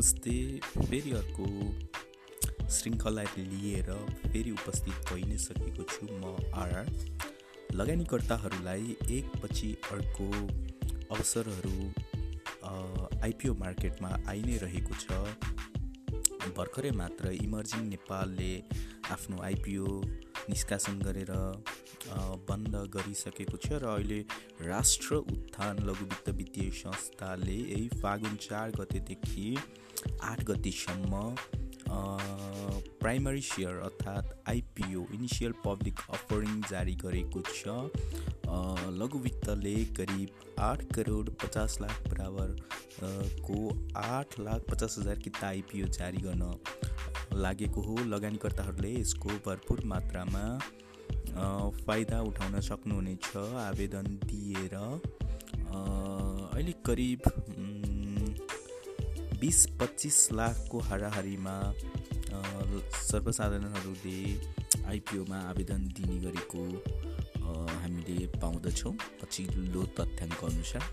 नमस्ते। फेरि अर्को श्रृङ्खला लिएर फेरि उपस्थित भइ नै सकेको छु म आरआर लगानीकर्ताहरूलाई एकपछि अर्को अवसरहरू आइपिओ मार्केटमा आइ नै रहेको छ। भर्खरै मात्र इमर्जिङ नेपालले आफ्नो आइपिओ निष्कासन गरेर बन्द गरिसकेको छ र अहिले राष्ट्र उत्थान लघु वित्त वित्तीय संस्थाले यही फागुन चार गतेदेखि आठ गतिसम्म प्राइमरी सेयर अर्थात् आइपिओ इनिसियल पब्लिक अफरिङ जारी गरेको छ। लघु वित्तले करिब आठ करोड पचास लाख बराबर को आठ लाख पचास हजार किता आइपिओ जारी गर्न लागेको हो। लगानीकर्ताहरूले यसको भरपुर मात्रामा फाइदा उठाउन सक्नुहुनेछ आवेदन दिएर। अहिले करिब बिस पच्चिस लाखको हाराहारीमा सर्वसाधारणहरूले आइपिओमा आवेदन दिने गरेको हामीले पाउँदछौँ। पछिल्लो तथ्याङ्क अनुसार।